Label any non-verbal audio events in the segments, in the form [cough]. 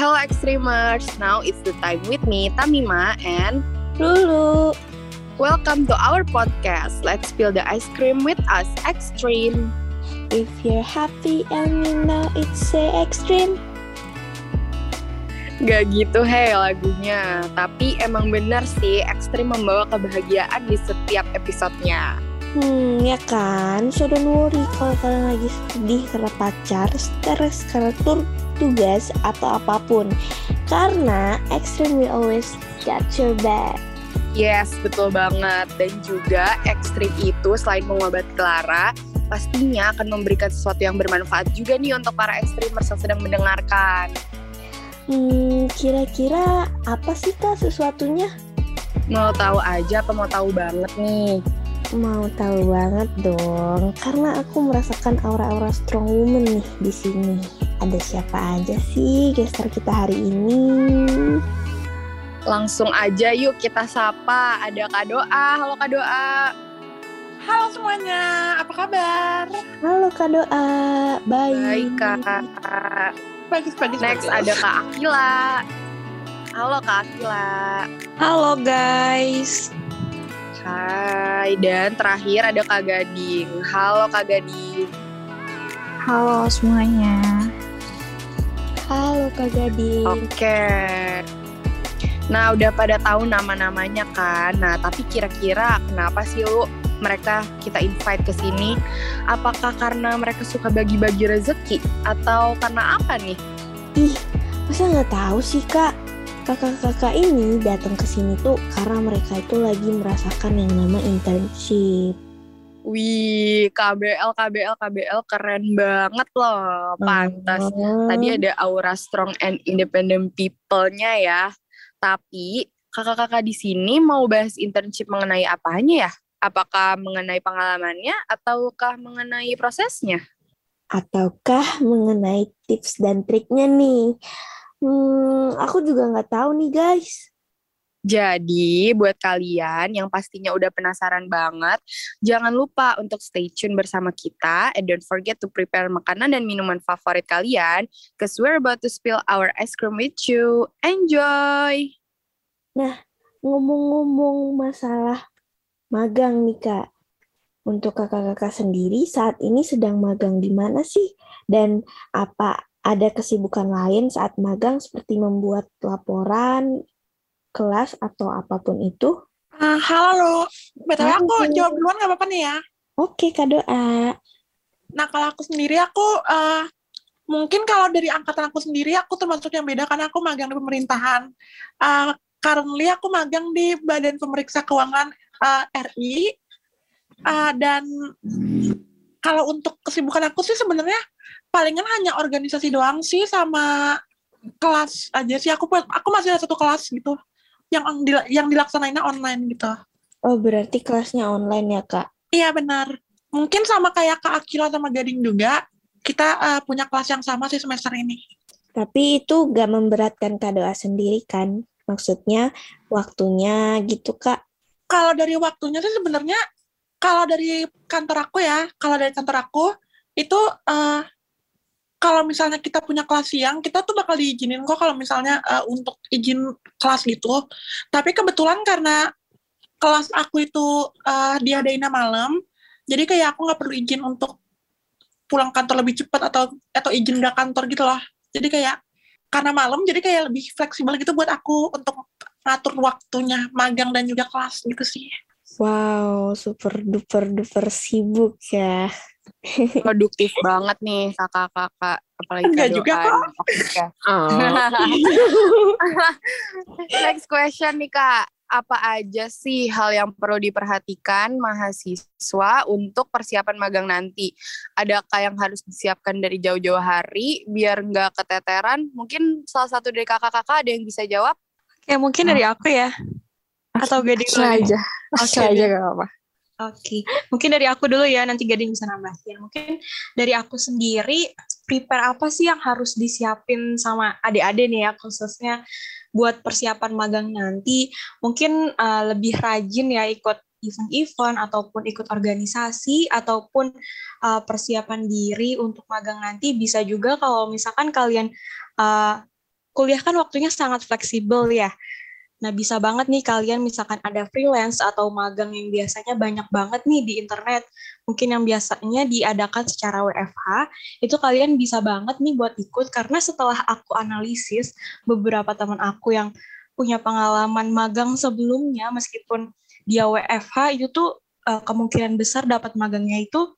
Hello Extremers, now it's the time with me, Tamima, and Lulu. welcome to our podcast. Let's spill the ice cream with us, Extreme. If you're happy and you know it's a extreme. Gak gitu hei lagunya, tapi emang bener sih Extreme membawa kebahagiaan di setiap episodenya. Hmm, ya kan? So don't worry kalau kalian lagi sedih karena pacar, stres karena tur tugas atau apa pun. Karena Extreme will always got your back. Yes, betul banget. Dan juga Extreme itu selain mengobati Clara, pastinya akan memberikan sesuatu yang bermanfaat juga nih untuk para Extremers yang sedang mendengarkan. Hmm, kira-kira apa sih kak sesuatunya? Mau tahu aja apa mau tahu banget nih? Mau tahu banget dong, karena aku merasakan aura-aura strong woman nih di sini. Ada siapa aja sih gestar kita hari ini? Langsung aja yuk kita sapa. Ada Kak Doa. Halo Kak Doa. Halo semuanya, apa kabar? Halo Kak Doa, baik. Baik Kak. Bagus, bagus, Next bagus. ada Kak Akila. Halo Kak Akila. Halo guys. Hai. Dan terakhir ada Kak Gading. Halo Kak Gading. Halo semuanya. Halo Kak Gading. Oke. Nah, udah pada tahu nama-namanya kan. Nah, tapi kira-kira kenapa sih lu mereka kita invite ke sini? Apakah karena mereka suka bagi-bagi rezeki atau karena apa nih? Ih, masa nggak tahu sih Kak? Kakak-kakak ini datang ke sini tuh karena mereka itu lagi merasakan yang nama internship. Wih, KBL, KBL, KBL keren banget loh. Pantas. Oh. Tadi ada aura strong and independent people-nya ya. Tapi kakak-kakak di sini mau bahas internship mengenai apanya ya? Apakah mengenai pengalamannya ataukah mengenai prosesnya? ataukah mengenai tips dan triknya nih? Hmm, aku juga nggak tahu nih guys. Jadi buat kalian yang pastinya udah penasaran banget, jangan lupa untuk stay tune bersama kita and don't forget to prepare makanan dan minuman favorit kalian cause we're about to spill our ice cream with you. Enjoy! Ngomong-ngomong masalah magang nih kak, untuk kakak-kakak sendiri saat ini sedang magang di mana sih? Dan apa ada kesibukan lain saat magang seperti membuat laporan, kelas atau apa pun itu? Ah, halo. Betul aku jawab duluan nggak apa-apa nih ya. Oke kak doa. Nah kalau aku sendiri aku eh, mungkin kalau dari angkatan aku sendiri aku termasuk yang beda karena aku magang di pemerintahan. Eh, currently aku magang di Badan Pemeriksa Keuangan eh, RI Eh, dan kalau untuk kesibukan aku sih sebenarnya palingan hanya organisasi doang sih sama kelas aja sih aku aku masih ada satu kelas gitu yang yang dilaksanainnya online gitu. Oh berarti kelasnya online ya kak? Iya benar. Mungkin sama kayak Kak Akila sama Gading juga, kita eh, punya kelas yang sama sih semester ini. Tapi itu gak memberatkan kak doa sendiri kan? Maksudnya waktunya gitu kak? Kalau dari waktunya sih sebenarnya, kalau dari kantor aku ya, kalau dari kantor aku, itu eh, kalau misalnya kita punya kelas siang, kita tuh bakal diizinin kok kalau misalnya eh, untuk izin kelas gitu. Tapi kebetulan karena kelas aku itu eh, diadainnya malam, jadi kayak aku nggak perlu izin untuk pulang kantor lebih cepat atau atau izin nggak kantor gitu loh. Jadi kayak karena malam, jadi kayak lebih fleksibel gitu buat aku untuk ngatur waktunya magang dan juga kelas gitu sih. Wow, super duper duper sibuk ya. Produktif banget nih kakak-kakak. Apalagi Enggak Kak juga kok. nih. Oke. [laughs] Next question nih Kak. Apa aja sih hal yang perlu diperhatikan mahasiswa untuk persiapan magang nanti? Adakah yang harus disiapkan dari jauh-jauh hari biar nggak keteteran? Mungkin salah satu dari kakak-kakak ada yang bisa jawab? Oke, mungkin dari aku ya. Atau dulu nih? aja. Oke, aja gak apa-apa. Oke, mungkin dari aku dulu ya, nanti Gading bisa nambahin. Mungkin dari aku sendiri, prepare apa sih yang harus disiapin sama adik-adik nih ya, khususnya buat persiapan magang nanti. Mungkin uh, lebih rajin ya ikut event-event ataupun ikut organisasi ataupun uh, persiapan diri untuk magang nanti bisa juga kalau misalkan kalian uh, kuliah kan waktunya sangat fleksibel ya. Nah, bisa banget nih kalian misalkan ada freelance atau magang yang biasanya banyak banget nih di internet. Mungkin yang biasanya diadakan secara WFH, itu kalian bisa banget nih buat ikut karena setelah aku analisis beberapa teman aku yang punya pengalaman magang sebelumnya meskipun dia WFH itu tuh uh, kemungkinan besar dapat magangnya itu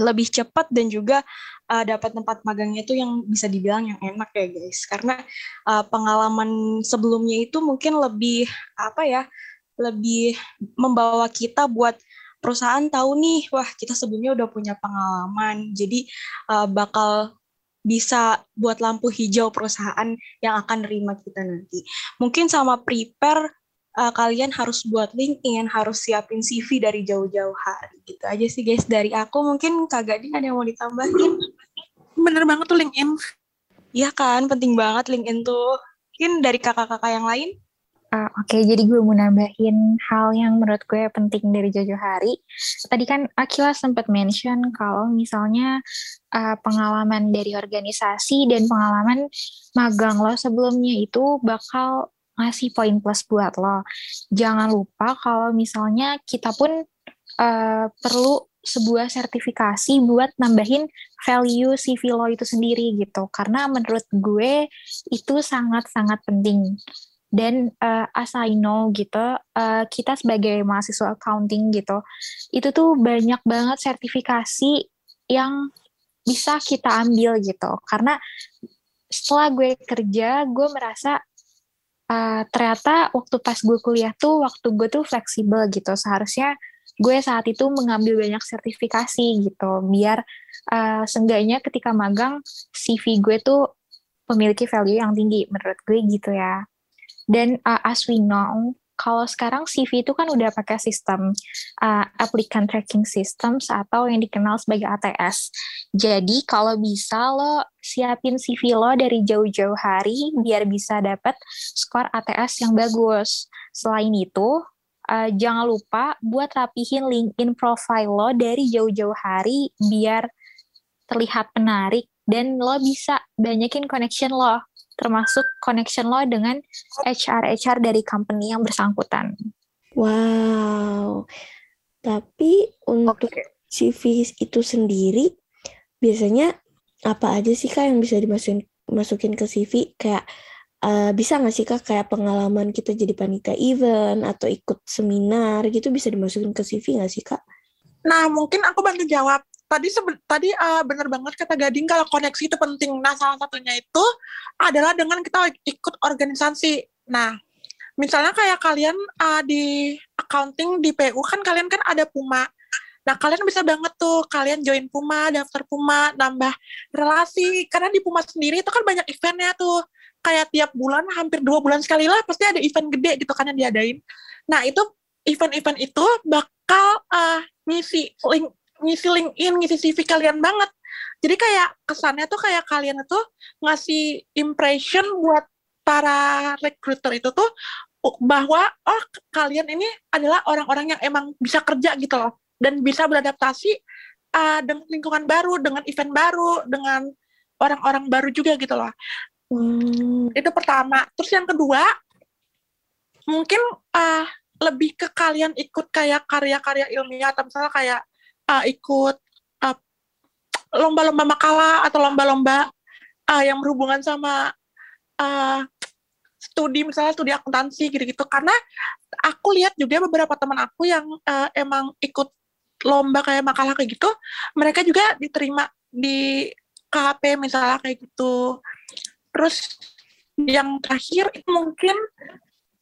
lebih cepat dan juga uh, dapat tempat magangnya itu yang bisa dibilang yang enak ya guys. Karena uh, pengalaman sebelumnya itu mungkin lebih apa ya lebih membawa kita buat perusahaan tahu nih wah kita sebelumnya udah punya pengalaman jadi uh, bakal bisa buat lampu hijau perusahaan yang akan nerima kita nanti. Mungkin sama prepare uh, kalian harus buat LinkedIn, harus siapin CV dari jauh-jauh hari. Gitu aja sih guys dari aku. Mungkin Kak Gading ada yang mau ditambahin? Bener banget tuh LinkedIn. Iya kan, penting banget LinkedIn tuh. Mungkin dari kakak-kakak yang lain? Uh, Oke, okay, jadi gue mau nambahin hal yang menurut gue penting dari jauh-jauh hari. Tadi kan Akila sempat mention kalau misalnya uh, pengalaman dari organisasi dan pengalaman magang lo sebelumnya itu bakal ngasih poin plus buat lo. Jangan lupa kalau misalnya kita pun uh, perlu sebuah sertifikasi buat nambahin value CV lo itu sendiri gitu. Karena menurut gue itu sangat-sangat penting. Dan uh, as I know gitu, uh, kita sebagai mahasiswa accounting gitu, itu tuh banyak banget sertifikasi yang bisa kita ambil gitu. Karena setelah gue kerja, gue merasa uh, ternyata waktu pas gue kuliah tuh waktu gue tuh fleksibel gitu. Seharusnya gue saat itu mengambil banyak sertifikasi gitu. Biar uh, seenggaknya ketika magang CV gue tuh memiliki value yang tinggi menurut gue gitu ya. Dan uh, as we know kalau sekarang CV itu kan udah pakai sistem uh, applicant tracking systems atau yang dikenal sebagai ATS. Jadi kalau bisa lo siapin CV lo dari jauh-jauh hari biar bisa dapat skor ATS yang bagus. Selain itu, uh, jangan lupa buat rapihin LinkedIn profile lo dari jauh-jauh hari biar terlihat menarik dan lo bisa banyakin connection lo termasuk connection lo dengan HR-HR dari company yang bersangkutan. Wow. Tapi untuk okay. CV itu sendiri biasanya apa aja sih Kak yang bisa dimasukin masukin ke CV kayak uh, bisa nggak sih Kak kayak pengalaman kita jadi panitia event atau ikut seminar gitu bisa dimasukin ke CV nggak sih Kak? Nah, mungkin aku bantu jawab tadi tadi uh, bener banget kata Gading kalau koneksi itu penting. Nah, salah satunya itu adalah dengan kita ikut organisasi. Nah, misalnya kayak kalian uh, di accounting di PU kan kalian kan ada Puma. Nah, kalian bisa banget tuh kalian join Puma, daftar Puma, nambah relasi. Karena di Puma sendiri itu kan banyak eventnya tuh. Kayak tiap bulan, hampir dua bulan sekali lah, pasti ada event gede gitu kan yang diadain. Nah, itu event-event itu bakal uh, ngisi link ngisi LinkedIn, ngisi CV kalian banget. Jadi kayak kesannya tuh kayak kalian itu ngasih impression buat para recruiter itu tuh bahwa oh kalian ini adalah orang-orang yang emang bisa kerja gitu loh dan bisa beradaptasi uh, dengan lingkungan baru, dengan event baru, dengan orang-orang baru juga gitu loh. Hmm. Itu pertama. Terus yang kedua, mungkin uh, lebih ke kalian ikut kayak karya-karya ilmiah atau misalnya kayak uh, ikut lomba lomba-lomba makalah atau lomba-lomba uh, yang berhubungan sama uh, studi misalnya studi akuntansi gitu-gitu. Karena aku lihat juga beberapa teman aku yang uh, emang ikut lomba kayak makalah kayak gitu mereka juga diterima di KP misalnya kayak gitu. Terus yang terakhir mungkin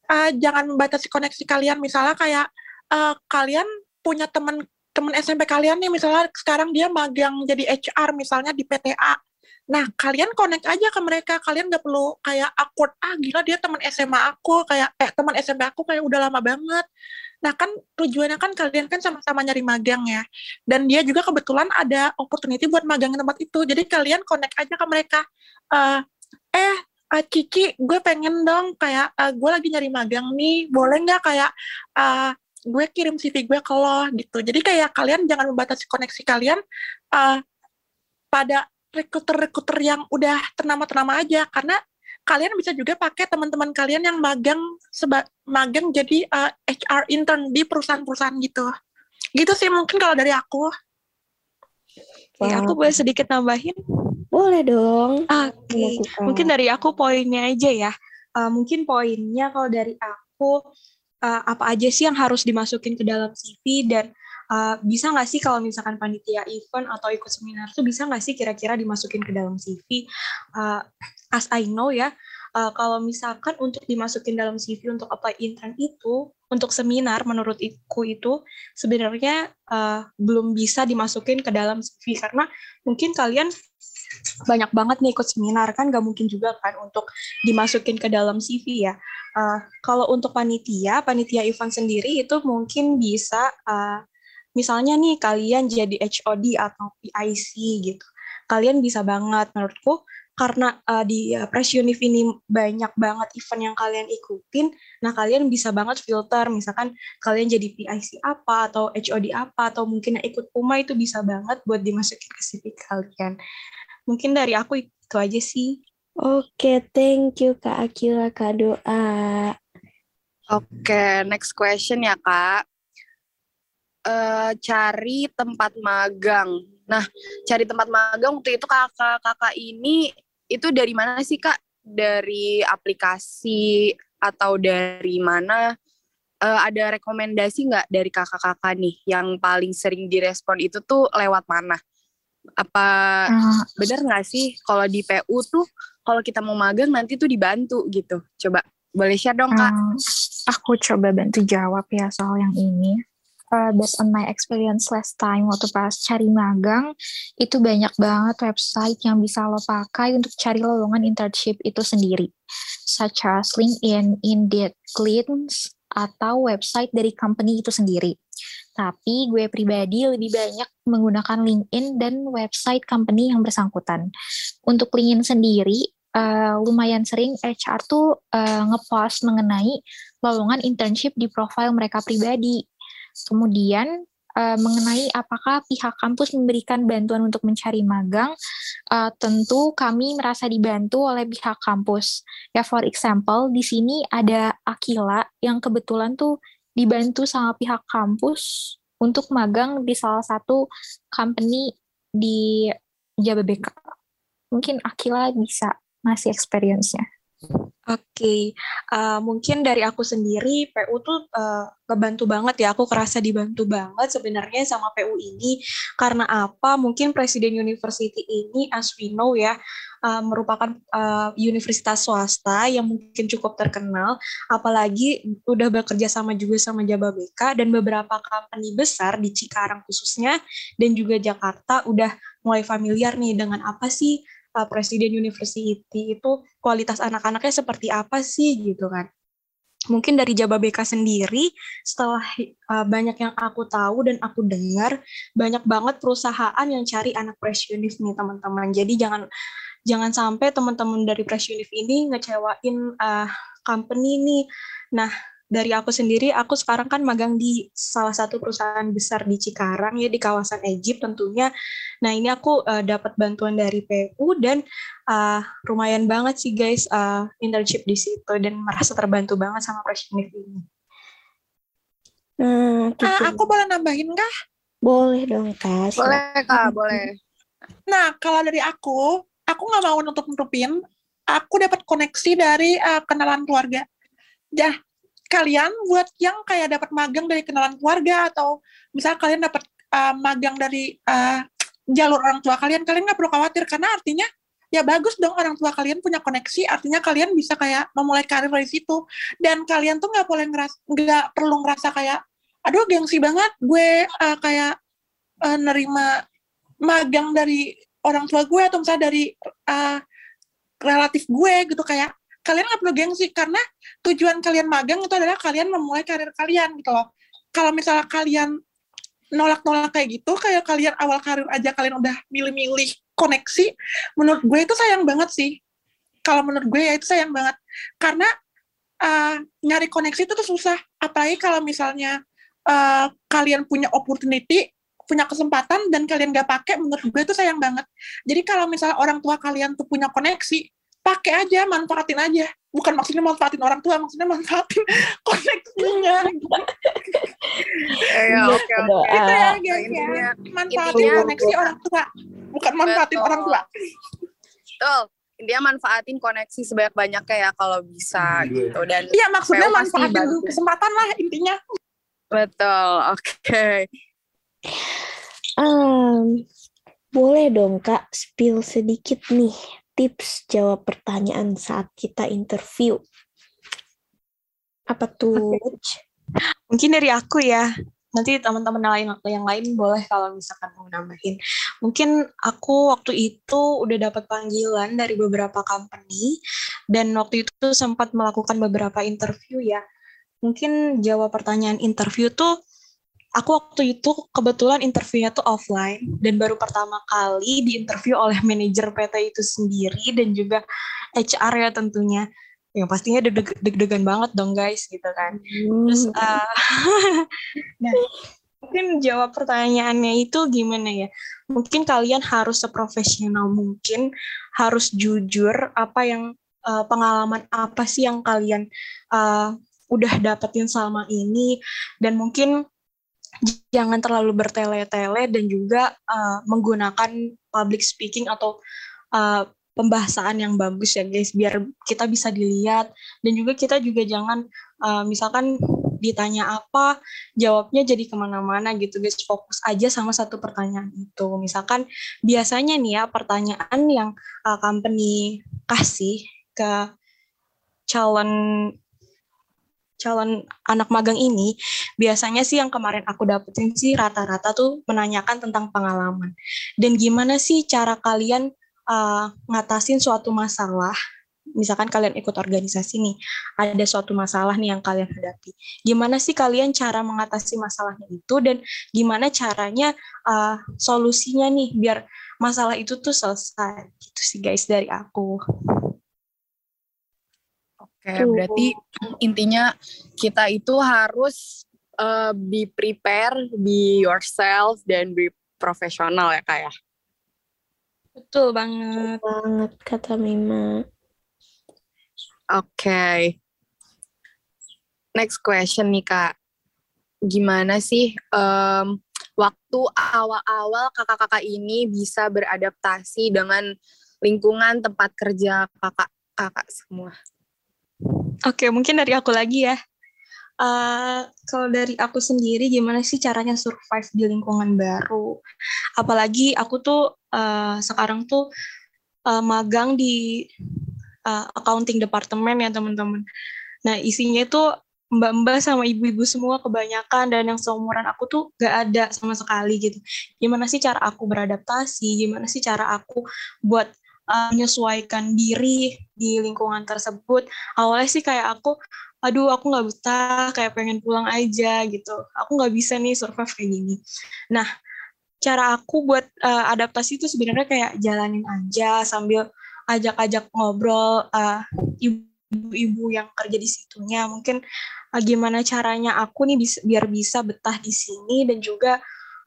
uh, jangan membatasi koneksi kalian. Misalnya kayak uh, kalian punya teman teman SMP kalian nih misalnya sekarang dia magang jadi HR misalnya di PTA. Nah, kalian connect aja ke mereka. Kalian nggak perlu kayak awkward, ah gila dia teman SMA aku, kayak eh teman SMP aku kayak udah lama banget. Nah, kan tujuannya kan kalian kan sama-sama nyari magang ya. Dan dia juga kebetulan ada opportunity buat magang di tempat itu. Jadi kalian connect aja ke mereka. Uh, eh, uh, Kiki, gue pengen dong kayak uh, gue lagi nyari magang nih, boleh nggak kayak uh, gue kirim CV gue ke lo gitu. Jadi kayak kalian jangan membatasi koneksi kalian uh, pada rekruter-rekruter yang udah ternama-ternama aja karena kalian bisa juga pakai teman-teman kalian yang magang seba magang jadi uh, HR intern di perusahaan-perusahaan gitu. Gitu sih mungkin kalau dari aku. Oke, aku boleh sedikit nambahin? Boleh dong. Oke, Melakukan. mungkin dari aku poinnya aja ya. Uh, mungkin poinnya kalau dari aku uh, apa aja sih yang harus dimasukin ke dalam CV dan uh, bisa nggak sih kalau misalkan panitia event atau ikut seminar tuh bisa nggak sih kira-kira dimasukin ke dalam CV? Uh, as I know ya, uh, kalau misalkan untuk dimasukin dalam CV untuk apply intern itu untuk seminar menurutku itu sebenarnya uh, belum bisa dimasukin ke dalam CV karena mungkin kalian banyak banget nih ikut seminar kan gak mungkin juga kan untuk dimasukin ke dalam CV ya. Uh, kalau untuk panitia, panitia event sendiri itu mungkin bisa uh, misalnya nih kalian jadi HOD atau PIC gitu. Kalian bisa banget menurutku karena uh, di uh, Press Unif ini banyak banget event yang kalian ikutin, nah kalian bisa banget filter, misalkan kalian jadi PIC apa, atau HOD apa, atau mungkin yang ikut UMA itu bisa banget buat dimasukin ke CV kalian. Mungkin dari aku itu aja sih. Oke, thank you Kak Akila, Kak Doa. Oke, next question ya kak. Eh, cari tempat magang. Nah, cari tempat magang waktu itu kakak-kakak ini itu dari mana sih kak? Dari aplikasi atau dari mana? Eh, ada rekomendasi nggak dari kakak-kakak nih yang paling sering direspon itu tuh lewat mana? Apa Uh, bener nggak sih kalau di PU tuh kalau kita mau magang nanti tuh dibantu gitu? Coba boleh share dong kak? um, aku coba bantu jawab ya soal yang ini. Uh, based on my experience last time waktu pas cari magang, itu banyak banget website yang bisa lo pakai untuk cari lowongan internship itu sendiri. Such as LinkedIn, Indeed, Glints, atau website dari company itu sendiri. Tapi gue pribadi lebih banyak menggunakan LinkedIn dan website company yang bersangkutan. Untuk LinkedIn sendiri, uh, lumayan sering HR tuh uh, ngepost mengenai lowongan internship di profile mereka pribadi. Kemudian uh, mengenai apakah pihak kampus memberikan bantuan untuk mencari magang, uh, tentu kami merasa dibantu oleh pihak kampus. Ya for example, di sini ada Akila yang kebetulan tuh dibantu sama pihak kampus untuk magang di salah satu company di Jababeka. Mungkin Akila bisa ngasih experience-nya. Oke, uh, mungkin dari aku sendiri PU tuh uh, ngebantu banget ya. Aku kerasa dibantu banget sebenarnya sama PU ini. Karena apa? Mungkin Presiden University ini, as we know ya, uh, merupakan uh, universitas swasta yang mungkin cukup terkenal. Apalagi udah bekerja sama juga sama Jababeka dan beberapa company besar di Cikarang khususnya dan juga Jakarta udah mulai familiar nih dengan apa sih uh, Presiden University itu kualitas anak-anaknya seperti apa sih gitu kan. Mungkin dari Jababeka sendiri, setelah uh, banyak yang aku tahu dan aku dengar, banyak banget perusahaan yang cari anak Press Unif nih teman-teman. Jadi jangan jangan sampai teman-teman dari Press Unif ini ngecewain uh, company nih. Nah, dari aku sendiri, aku sekarang kan magang di salah satu perusahaan besar di Cikarang ya di kawasan Egypt tentunya. Nah ini aku uh, dapat bantuan dari PU dan uh, lumayan banget sih guys uh, internship di situ dan merasa terbantu banget sama Unif ini. Nah, gitu. Ah, aku boleh nambahin kah? boleh dong Kak. Boleh kak, boleh. Nah, kalau dari aku, aku nggak mau nutup-nutupin. Aku dapat koneksi dari uh, kenalan keluarga. Ya, kalian buat yang kayak dapat magang dari kenalan keluarga atau misal kalian dapat uh, magang dari uh, jalur orang tua kalian, kalian nggak perlu khawatir karena artinya ya bagus dong orang tua kalian punya koneksi, artinya kalian bisa kayak memulai karir dari situ. Dan kalian tuh nggak boleh ngeras, nggak perlu ngerasa kayak, aduh gengsi banget gue uh, kayak uh, nerima magang dari orang tua gue atau misalnya dari uh, relatif gue gitu kayak kalian nggak perlu gengsi karena tujuan kalian magang itu adalah kalian memulai karir kalian gitu loh. Kalau misalnya kalian nolak-nolak kayak gitu, kayak kalian awal karir aja kalian udah milih-milih koneksi, menurut gue itu sayang banget sih. Kalau menurut gue ya itu sayang banget. Karena uh, nyari koneksi itu tuh susah. Apalagi kalau misalnya uh, kalian punya opportunity, punya kesempatan dan kalian gak pakai, menurut gue itu sayang banget. Jadi kalau misalnya orang tua kalian tuh punya koneksi, pakai aja manfaatin aja bukan maksudnya manfaatin orang tua maksudnya manfaatin [laughs] koneksinya Ya, Iya, oke oke. itu ya guys ya Intinya, manfaatin koneksi orang tua bukan manfaatin Betul. orang tua betul. Intinya manfaatin koneksi sebanyak-banyaknya ya kalau bisa gitu dan iya maksudnya manfaatin bantu. kesempatan lah intinya betul. Oke. Em, boleh dong Kak spill sedikit nih tips jawab pertanyaan saat kita interview. Apa tuh? Mungkin dari aku ya. Nanti teman-teman lain yang lain boleh kalau misalkan mau nambahin. Mungkin aku waktu itu udah dapat panggilan dari beberapa company dan waktu itu sempat melakukan beberapa interview ya. Mungkin jawab pertanyaan interview tuh aku waktu itu kebetulan interviewnya tuh offline dan baru pertama kali diinterview oleh manajer PT itu sendiri dan juga HR ya tentunya. Yang pastinya deg- deg-degan banget dong guys gitu kan. Terus Hmm, uh, [laughs] nah, mungkin jawab pertanyaannya itu gimana ya? Mungkin kalian harus seprofesional mungkin, harus jujur apa yang uh, pengalaman apa sih yang kalian uh, udah dapetin selama ini dan mungkin jangan terlalu bertele-tele dan juga uh, menggunakan public speaking atau uh, pembahasan yang bagus ya guys biar kita bisa dilihat. Dan juga kita juga jangan uh, misalkan ditanya apa jawabnya jadi ke mana-mana gitu guys. Fokus aja sama satu pertanyaan itu. Misalkan biasanya nih ya pertanyaan yang uh, company kasih ke calon calon anak magang ini biasanya sih yang kemarin aku dapetin sih rata-rata tuh menanyakan tentang pengalaman. Dan gimana sih cara kalian uh, ngatasin suatu masalah? Misalkan kalian ikut organisasi nih ada suatu masalah nih yang kalian hadapi. Gimana sih kalian cara mengatasi masalahnya itu? Dan gimana caranya uh, solusinya nih biar masalah itu tuh selesai? Gitu sih guys dari aku Oke, Tuh. berarti intinya kita itu harus uh, be prepare, be yourself dan be profesional ya kak ya. betul banget banget kata Mima. Oke. Next question nih kak, gimana sih em, waktu awal-awal kakak-kakak ini bisa beradaptasi dengan lingkungan tempat kerja kakak-kakak semua? Oke, mungkin dari aku lagi ya. Eh, kalau dari aku sendiri, gimana sih caranya survive di lingkungan baru? Apalagi aku tuh eh, sekarang tuh eh, magang di eh, accounting department ya teman-teman. Nah isinya itu mbak-mbak sama ibu-ibu semua kebanyakan dan yang seumuran aku tuh gak ada sama sekali gitu. Gimana sih cara aku beradaptasi? Gimana sih cara aku buat eh, menyesuaikan diri di lingkungan tersebut? awalnya sih kayak aku aduh aku nggak betah kayak pengen pulang aja gitu. Aku nggak bisa nih survive kayak gini. Nah cara aku buat eh, adaptasi itu sebenarnya kayak jalanin aja sambil ajak-ajak ngobrol eh, ibu-ibu yang kerja di situnya. Mungkin eh, gimana caranya aku nih bis- biar bisa betah di sini dan juga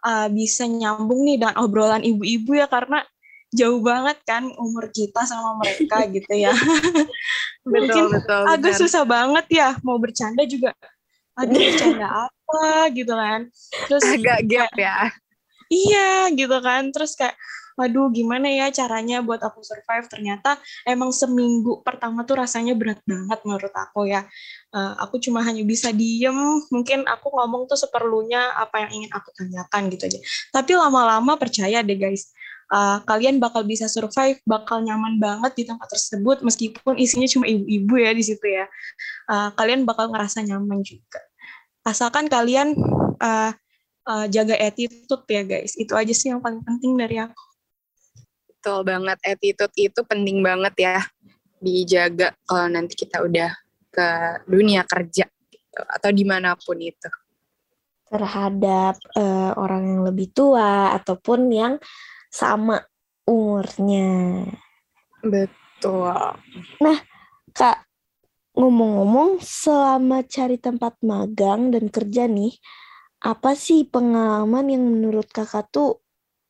eh, bisa nyambung nih dengan obrolan ibu-ibu ya. Karena jauh banget kan umur kita sama mereka [laughs] gitu ya. Mungkin betul. agak benar. susah banget ya mau bercanda juga aduh bercanda [laughs] apa? gitu kan. Terus Agak gap ya. iya gitu kan. Terus kayak aduh gimana ya caranya buat aku survive? Ternyata emang seminggu pertama tuh rasanya berat banget menurut aku ya. Eh, aku cuma hanya bisa diem. Mungkin aku ngomong tuh seperlunya apa yang ingin aku tanyakan gitu aja. Tapi lama-lama percaya deh guys eh, kalian bakal bisa survive bakal nyaman banget di tempat tersebut meskipun isinya cuma ibu-ibu ya di situ ya. Eh, kalian bakal ngerasa nyaman juga. Asalkan kalian eh, eh, jaga attitude ya guys. Itu aja sih yang paling penting dari aku. Betul banget, attitude itu penting banget ya. Dijaga kalau nanti kita udah ke dunia kerja gitu, atau di mana pun itu. terhadap eh, orang yang lebih tua ataupun yang sama umurnya. Betul. Kak, ngomong-ngomong, selama cari tempat magang dan kerja nih, apa sih pengalaman yang menurut kakak tuh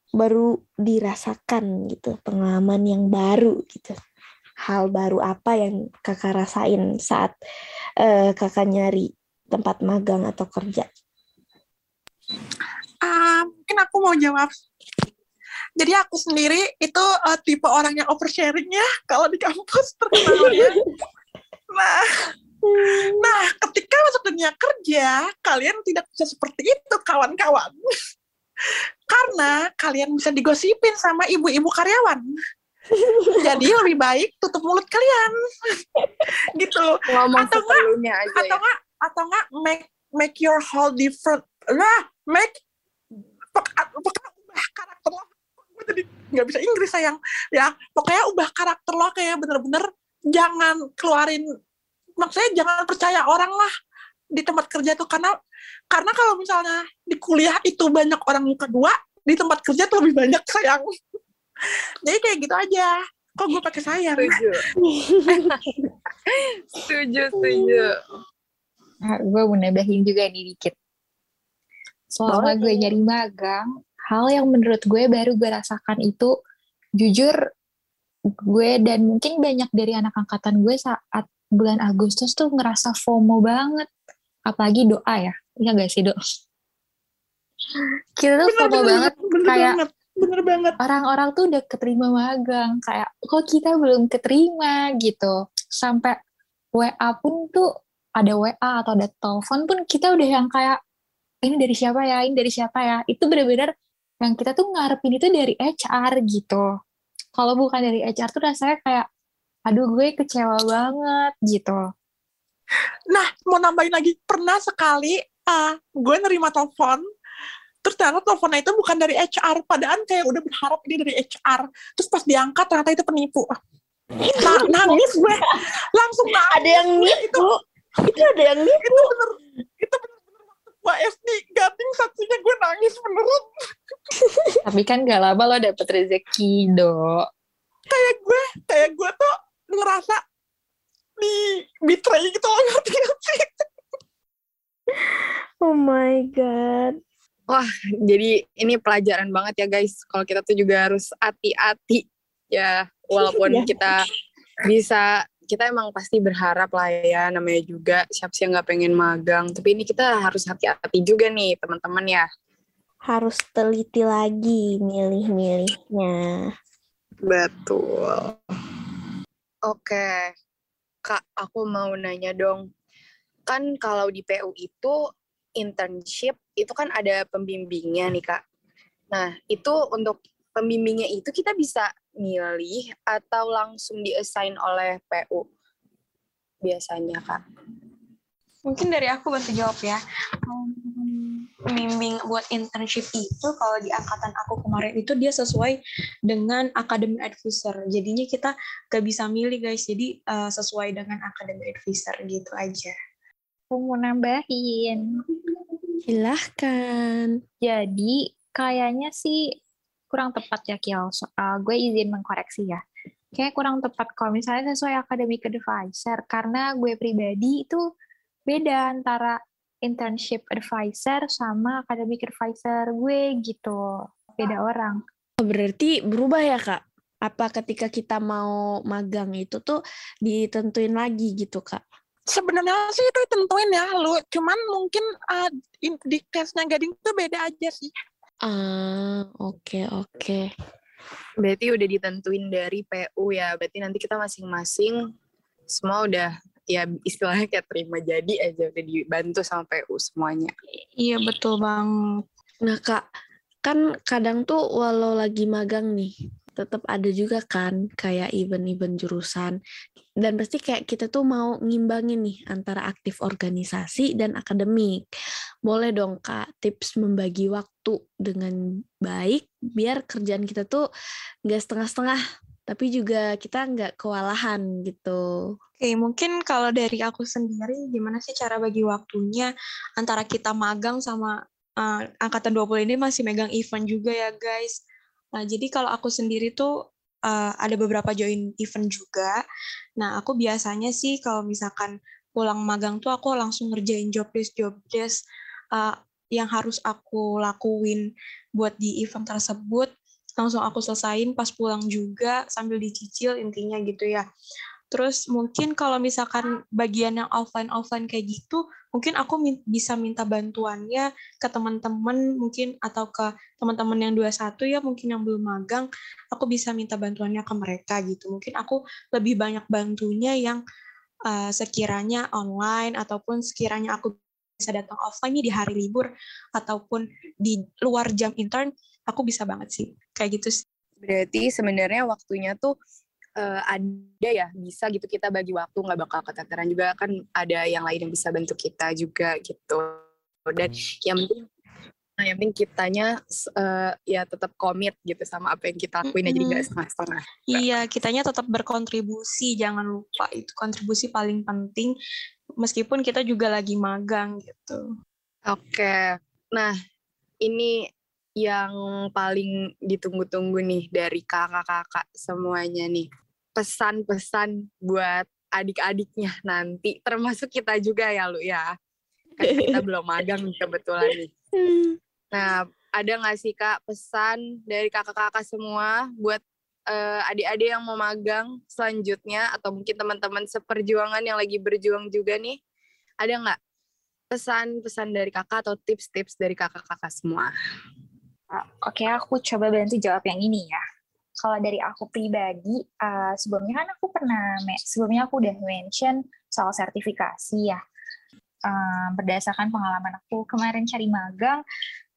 baru dirasakan gitu, pengalaman yang baru gitu? hal baru apa yang kakak rasain saat uh, kakak nyari tempat magang atau kerja? Uh, mungkin aku mau jawab. Jadi aku sendiri itu uh, tipe orang yang oversharing ya kalau di kampus terkenal ya. Nah, nah ketika masuk dunia kerja, kalian tidak bisa seperti itu kawan-kawan. Karena kalian bisa digosipin sama ibu-ibu karyawan. Jadi lebih baik tutup mulut kalian. gitu. Ngomong atau enggak, aja atau enggak ya? atau enggak make make your whole different. Lah, make ubah karakter lo. Tadi nggak bisa Inggris sayang. Ya, pokoknya ubah karakter lo kayak bener-bener jangan keluarin maksudnya jangan percaya orang lah di tempat kerja tuh. Karena karena kalau misalnya di kuliah itu banyak orang yang kedua di tempat kerja tuh lebih banyak sayang. [laughs] Jadi kayak gitu aja. Kok gue pakai sayang? Setuju. [laughs] Setuju setuju. Nah, gue mau nambahin juga nih dikit. Selama gue nyari magang hal yang menurut gue baru gue rasakan itu jujur gue dan mungkin banyak dari anak angkatan gue saat bulan Agustus tuh ngerasa FOMO banget. Apalagi doa ya iya gak sih doa kita tuh bener, FOMO bener, banget bener kayak banget. bener banget. orang-orang tuh udah keterima magang kayak kok kita belum keterima? gitu. Sampai WA pun tuh ada WA atau ada telepon pun kita udah yang kayak ini dari siapa ya? Ini dari siapa ya? Itu bener-bener yang kita tuh ngarepin itu dari HR gitu kalau bukan dari HR tuh rasanya kayak aduh gue kecewa banget gitu Nah, mau nambahin lagi, pernah sekali uh, gue nerima telepon, terus ternyata teleponnya itu bukan dari HR, padahal kayak udah berharap ini dari HR. Terus pas diangkat ternyata itu penipu. Nah, nangis gue, langsung nangis. Ada yang nipu. Itu, itu ada yang nipu. Itu bener, gue SD gading saksinya gue nangis beneran. [laughs] Tapi kan gak lama lo dapet rezeki, dok. Kayak gue, kayak gue tuh ngerasa di betray gitu loh ngerti gak sih? [laughs] Oh my god. Wah, jadi ini pelajaran banget ya guys. Kalau kita tuh juga harus hati-hati ya, walaupun [laughs] yeah. kita bisa kita emang pasti berharap lah ya namanya juga siapa sih yang nggak pengen magang tapi ini kita harus hati-hati juga nih teman-teman ya harus teliti lagi milih-milihnya betul oke Kak, aku mau nanya dong. Kan kalau di PU itu internship itu kan ada pembimbingnya nih, Kak. Nah, itu untuk pembimbingnya itu kita bisa milih atau langsung di-assign oleh PU biasanya, Kak? Mungkin dari aku bantu jawab ya. Pembimbing buat internship itu kalau di angkatan aku kemarin itu dia sesuai dengan academic advisor. Jadinya kita gak bisa milih guys. Jadi uh, sesuai dengan academic advisor gitu aja. Aku mau nambahin. Silahkan. Jadi kayaknya sih kurang tepat ya Kiel. Soal gue izin mengkoreksi ya. Kayak kurang tepat kalau misalnya sesuai academic advisor. Karena gue pribadi itu beda antara internship advisor sama academic advisor gue gitu. Beda orang. Berarti berubah ya, Kak? Apa ketika kita mau magang itu tuh ditentuin lagi gitu, Kak? Sebenarnya sih itu ditentuin ya, lu. Cuman mungkin uh, di case-nya Gading tuh beda aja sih. Ah, oke okay, oke. Okay. Berarti udah ditentuin dari PU ya. Berarti nanti kita masing-masing semua udah ya istilahnya kayak terima jadi aja udah dibantu sama PU semuanya. Iya betul bang. Nah kak, kan kadang tuh walau lagi magang nih, tetap ada juga kan kayak event-event jurusan dan pasti kayak kita tuh mau ngimbangin nih antara aktif organisasi dan akademik. Boleh dong Kak tips membagi waktu dengan baik biar kerjaan kita tuh nggak setengah-setengah tapi juga kita nggak kewalahan gitu. Oke, mungkin kalau dari aku sendiri, gimana sih cara bagi waktunya antara kita magang sama uh, angkatan 20 ini masih megang event juga ya guys. Nah, jadi kalau aku sendiri tuh uh, ada beberapa join event juga. Nah, aku biasanya sih kalau misalkan pulang magang tuh aku langsung ngerjain job desk job desk uh, yang harus aku lakuin buat di event tersebut langsung aku selesain pas pulang juga sambil dicicil intinya gitu ya. Terus mungkin kalau misalkan bagian yang offline-offline kayak gitu, mungkin aku min bisa minta bantuannya ke teman-teman mungkin atau ke teman-teman yang 21 ya mungkin yang belum magang, aku bisa minta bantuannya ke mereka gitu. Mungkin aku lebih banyak bantunya yang uh, sekiranya online ataupun sekiranya aku bisa datang offline di hari libur ataupun di luar jam intern, aku bisa banget sih. Kayak gitu sih. Berarti sebenarnya waktunya tuh uh, ada ya bisa gitu kita bagi waktu nggak bakal keteteran juga. Kan ada yang lain yang bisa bantu kita juga gitu. Dan yang penting nah yang penting kitanya uh, ya tetap komit gitu sama apa yang kita lakuin mm -hmm. jadi nggak setengah-setengah. Iya kitanya tetap berkontribusi. Jangan lupa itu kontribusi paling penting. Meskipun kita juga lagi magang gitu. Oke. Okay. nah ini yang paling ditunggu-tunggu nih dari kakak-kakak semuanya nih pesan-pesan buat adik-adiknya nanti, termasuk kita juga ya lu ya. Kan kita belum magang kebetulan nih. Nah, ada nggak sih kak pesan dari kakak-kakak semua buat uh, adik-adik yang mau magang selanjutnya atau mungkin teman-teman seperjuangan yang lagi berjuang juga nih, ada nggak pesan-pesan dari kakak atau tips-tips dari kakak-kakak semua? Oke, aku coba bantu jawab yang ini ya kalau dari aku pribadi, uh, sebelumnya kan aku pernah, sebelumnya aku udah mention soal sertifikasi ya. Uh, berdasarkan pengalaman aku kemarin cari magang,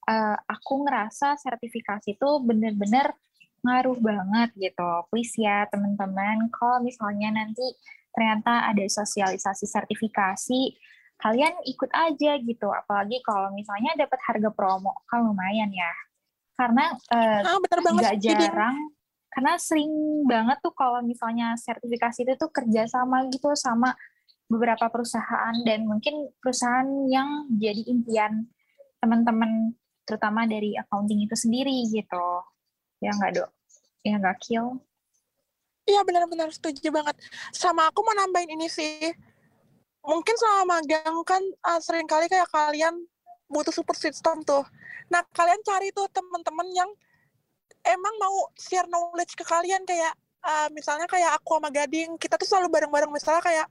uh, aku ngerasa sertifikasi itu bener-bener ngaruh banget gitu. Please ya teman-teman, kalau misalnya nanti ternyata ada sosialisasi sertifikasi, kalian ikut aja gitu. Apalagi kalau misalnya dapat harga promo, kan lumayan ya. Karena uh, ah, jarang karena sering banget tuh kalau misalnya sertifikasi itu tuh kerjasama gitu sama beberapa perusahaan dan mungkin perusahaan yang jadi impian teman-teman terutama dari accounting itu sendiri gitu ya nggak dok ya nggak kill Iya benar-benar setuju banget. Sama aku mau nambahin ini sih. Mungkin selama magang kan uh, sering kali kayak kalian butuh support system tuh. Nah kalian cari tuh teman-teman yang emang mau share knowledge ke kalian kayak uh, misalnya kayak aku sama Gading kita tuh selalu bareng-bareng. Misalnya kayak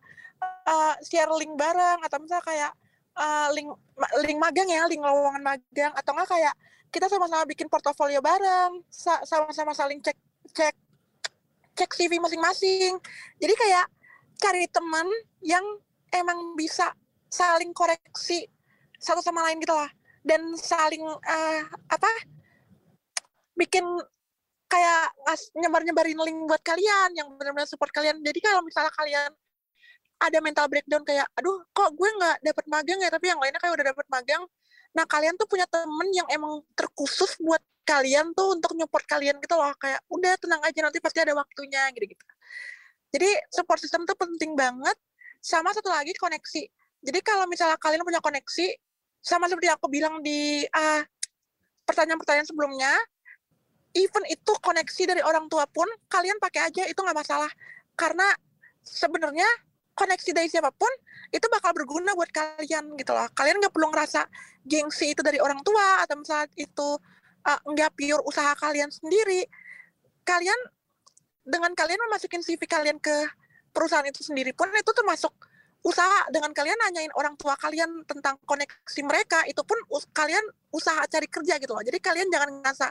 uh, share link bareng atau misalnya kayak uh, link link magang ya link lowongan magang. Atau enggak kayak kita sama-sama bikin portofolio bareng sama-sama saling cek cek cek CV masing-masing. Jadi kayak cari teman yang emang bisa saling koreksi satu sama lain gitu lah. Dan saling uh, apa bikin kayak nyebar-nyebarin link buat kalian yang benar-benar support kalian. Jadi kalau misalnya kalian ada mental breakdown kayak, aduh kok gue nggak dapat magang ya, tapi yang lainnya kayak udah dapat magang. Nah kalian tuh punya temen yang emang terkhusus buat kalian tuh untuk nyupport kalian gitu loh. Kayak udah tenang aja nanti pasti ada waktunya gitu-gitu. Jadi support system tuh penting banget. Sama satu lagi koneksi. Jadi kalau misalnya kalian punya koneksi, sama seperti aku bilang di uh, pertanyaan-pertanyaan sebelumnya, even itu koneksi dari orang tua pun kalian pakai aja itu nggak masalah. Karena sebenarnya koneksi dari siapa pun itu bakal berguna buat kalian gitu loh. Kalian nggak perlu ngerasa gengsi itu dari orang tua atau misalnya itu uh, nggak pure usaha kalian sendiri. Kalian dengan kalian memasukin CV kalian ke perusahaan itu sendiri pun itu termasuk usaha dengan kalian nanyain orang tua kalian tentang koneksi mereka itu pun us kalian usaha cari kerja gitu loh. Jadi kalian jangan ngerasa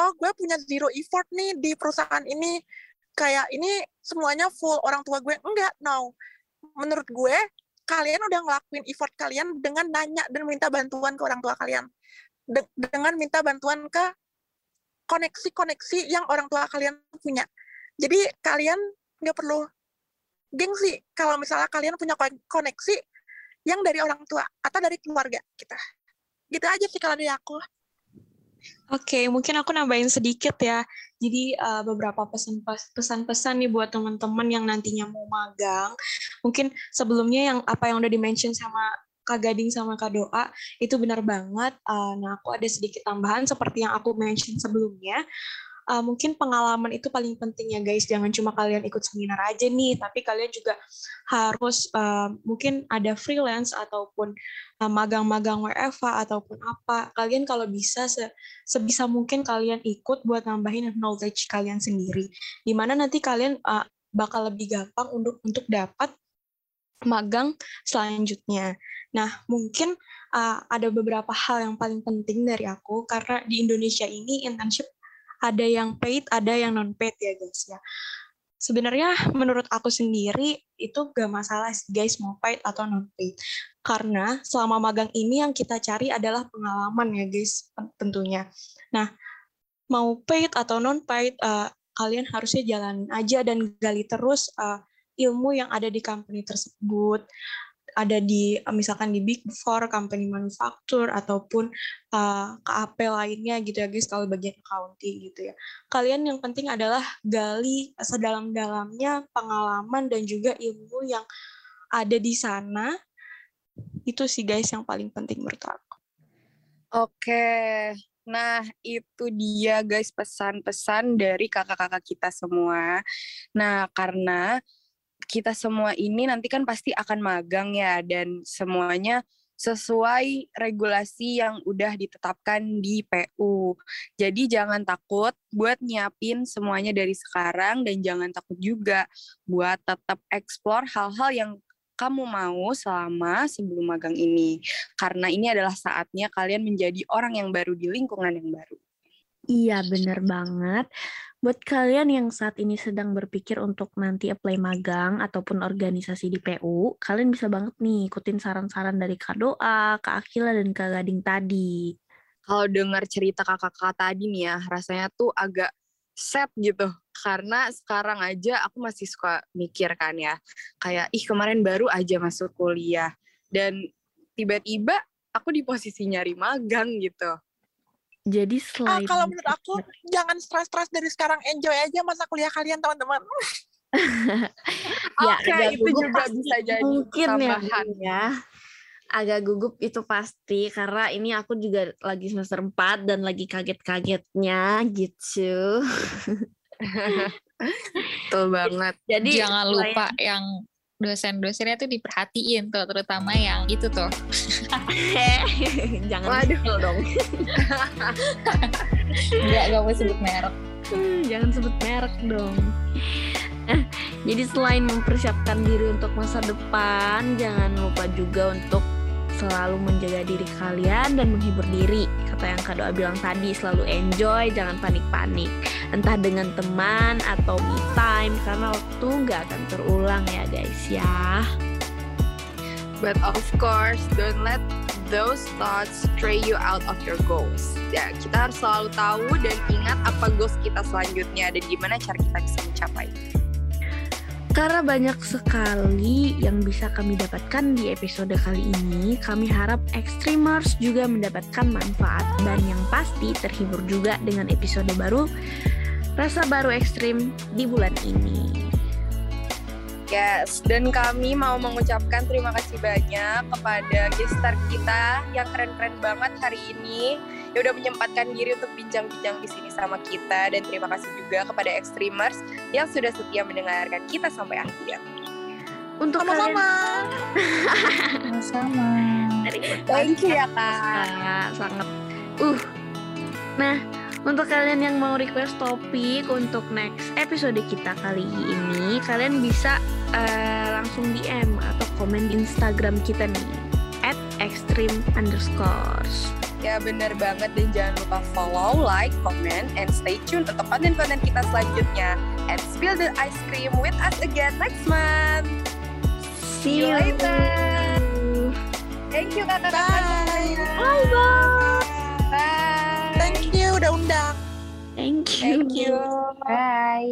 oh gue punya zero effort nih di perusahaan ini. Kayak ini semuanya full orang tua gue. Enggak no. Menurut gue kalian udah ngelakuin effort kalian dengan nanya dan minta bantuan ke orang tua kalian. De dengan minta bantuan ke koneksi-koneksi yang orang tua kalian punya. Jadi kalian nggak perlu gengsi kalau misalnya kalian punya koneksi yang dari orang tua atau dari keluarga kita. Gitu aja sih kalau dari aku. Oke, okay, mungkin aku nambahin sedikit ya. Jadi uh, beberapa pesan-pesan nih buat teman-teman yang nantinya mau magang. Mungkin sebelumnya yang apa yang udah dimention sama Kak Gading sama Kak Doa itu benar banget. Uh, nah, aku ada sedikit tambahan seperti yang aku mention sebelumnya. Uh, mungkin pengalaman itu paling penting ya guys. Jangan cuma kalian ikut seminar aja nih, tapi kalian juga harus uh, mungkin ada freelance ataupun uh, magang-magang WFH ataupun apa. Kalian kalau bisa se sebisa mungkin kalian ikut buat nambahin knowledge kalian sendiri. Di mana nanti kalian uh, bakal lebih gampang untuk untuk dapat magang selanjutnya. Nah, mungkin uh, ada beberapa hal yang paling penting dari aku karena di Indonesia ini internship ada yang paid, ada yang non paid ya guys ya. Sebenarnya menurut aku sendiri itu gak masalah sih guys mau paid atau non paid. Karena selama magang ini yang kita cari adalah pengalaman ya guys tentunya. Nah, mau paid atau non paid uh, kalian harusnya jalan aja dan gali terus uh, ilmu yang ada di company tersebut ada di misalkan di Big Four, company manufaktur ataupun uh, KAP lainnya gitu ya guys kalau bagian accounting gitu ya. Kalian yang penting adalah gali sedalam-dalamnya pengalaman dan juga ilmu yang ada di sana. Itu sih guys yang paling penting menurut aku. Oke, Nah, itu dia guys pesan-pesan dari kakak-kakak kita semua. Nah, karena kita semua ini nanti kan pasti akan magang ya dan semuanya sesuai regulasi yang udah ditetapkan di PU. Jadi jangan takut buat nyiapin semuanya dari sekarang dan jangan takut juga buat tetap explore hal-hal yang kamu mau selama sebelum magang ini. Karena ini adalah saatnya kalian menjadi orang yang baru di lingkungan yang baru. Iya, bener banget. Buat kalian yang saat ini sedang berpikir untuk nanti apply magang ataupun organisasi di PU, kalian bisa banget nih ikutin saran-saran dari Kak Doa, Kak Akila, dan Kak Gading tadi. Kalau dengar cerita kakak-kakak tadi nih ya, rasanya tuh agak set gitu. Karena sekarang aja aku masih suka mikir kan ya, kayak ih kemarin baru aja masuk kuliah. Dan tiba-tiba aku di posisi nyari magang gitu jadi ah, selain kalau menurut aku jangan stres-stres dari sekarang enjoy aja masa kuliah kalian teman-teman. [laughs] ya, Oke, okay, itu juga bisa jadi mungkin ya, tambahan ya. Agak gugup itu pasti karena ini aku juga lagi semester 4 dan lagi kaget-kagetnya gitu. [laughs] Betul banget. Jadi jangan lupa yang dosen-dosennya tuh diperhatiin tuh terutama yang itu tuh. [laughs] Jangan waduh. dong. Nggak nggak mau sebut merek. Hmm, jangan sebut merek dong. Nah, jadi selain mempersiapkan diri untuk masa depan jangan lupa juga untuk selalu menjaga diri kalian dan menghibur diri. Kata yang Kak Doa bilang tadi, selalu enjoy, jangan panik-panik. Entah dengan teman atau me time, karena waktu nggak akan terulang ya guys ya. But of course, don't let those thoughts stray you out of your goals. Ya, kita harus selalu tahu dan ingat apa goals kita selanjutnya dan gimana cara kita bisa mencapai. Karena banyak sekali yang bisa kami dapatkan di episode kali ini, kami harap Extremers juga mendapatkan manfaat dan yang pasti terhibur juga dengan episode baru Rasa Baru Ekstrim di bulan ini. Yes, dan kami mau mengucapkan terima kasih banyak kepada gestar kita yang keren-keren banget hari ini yang udah menyempatkan diri untuk bincang-bincang di sini sama kita dan terima kasih juga kepada Extremers yang sudah setia mendengarkan kita sampai akhir. Untuk sama-sama. Sama-sama. Thank you ya kak. Sangat. Uh. Nah, untuk kalian yang mau request topik untuk next episode kita kali ini, kalian bisa uh, langsung DM atau komen di Instagram kita nih at extreme underscores. Ya bener banget dan jangan lupa follow, like, comment, and stay tuned untuk konten-konten kita selanjutnya. And spill the ice cream with us again next month. See you later. Thank you kakak. Bye. Bye bye. Bye. Thank you udah undang. Thank you. Thank you. Bye.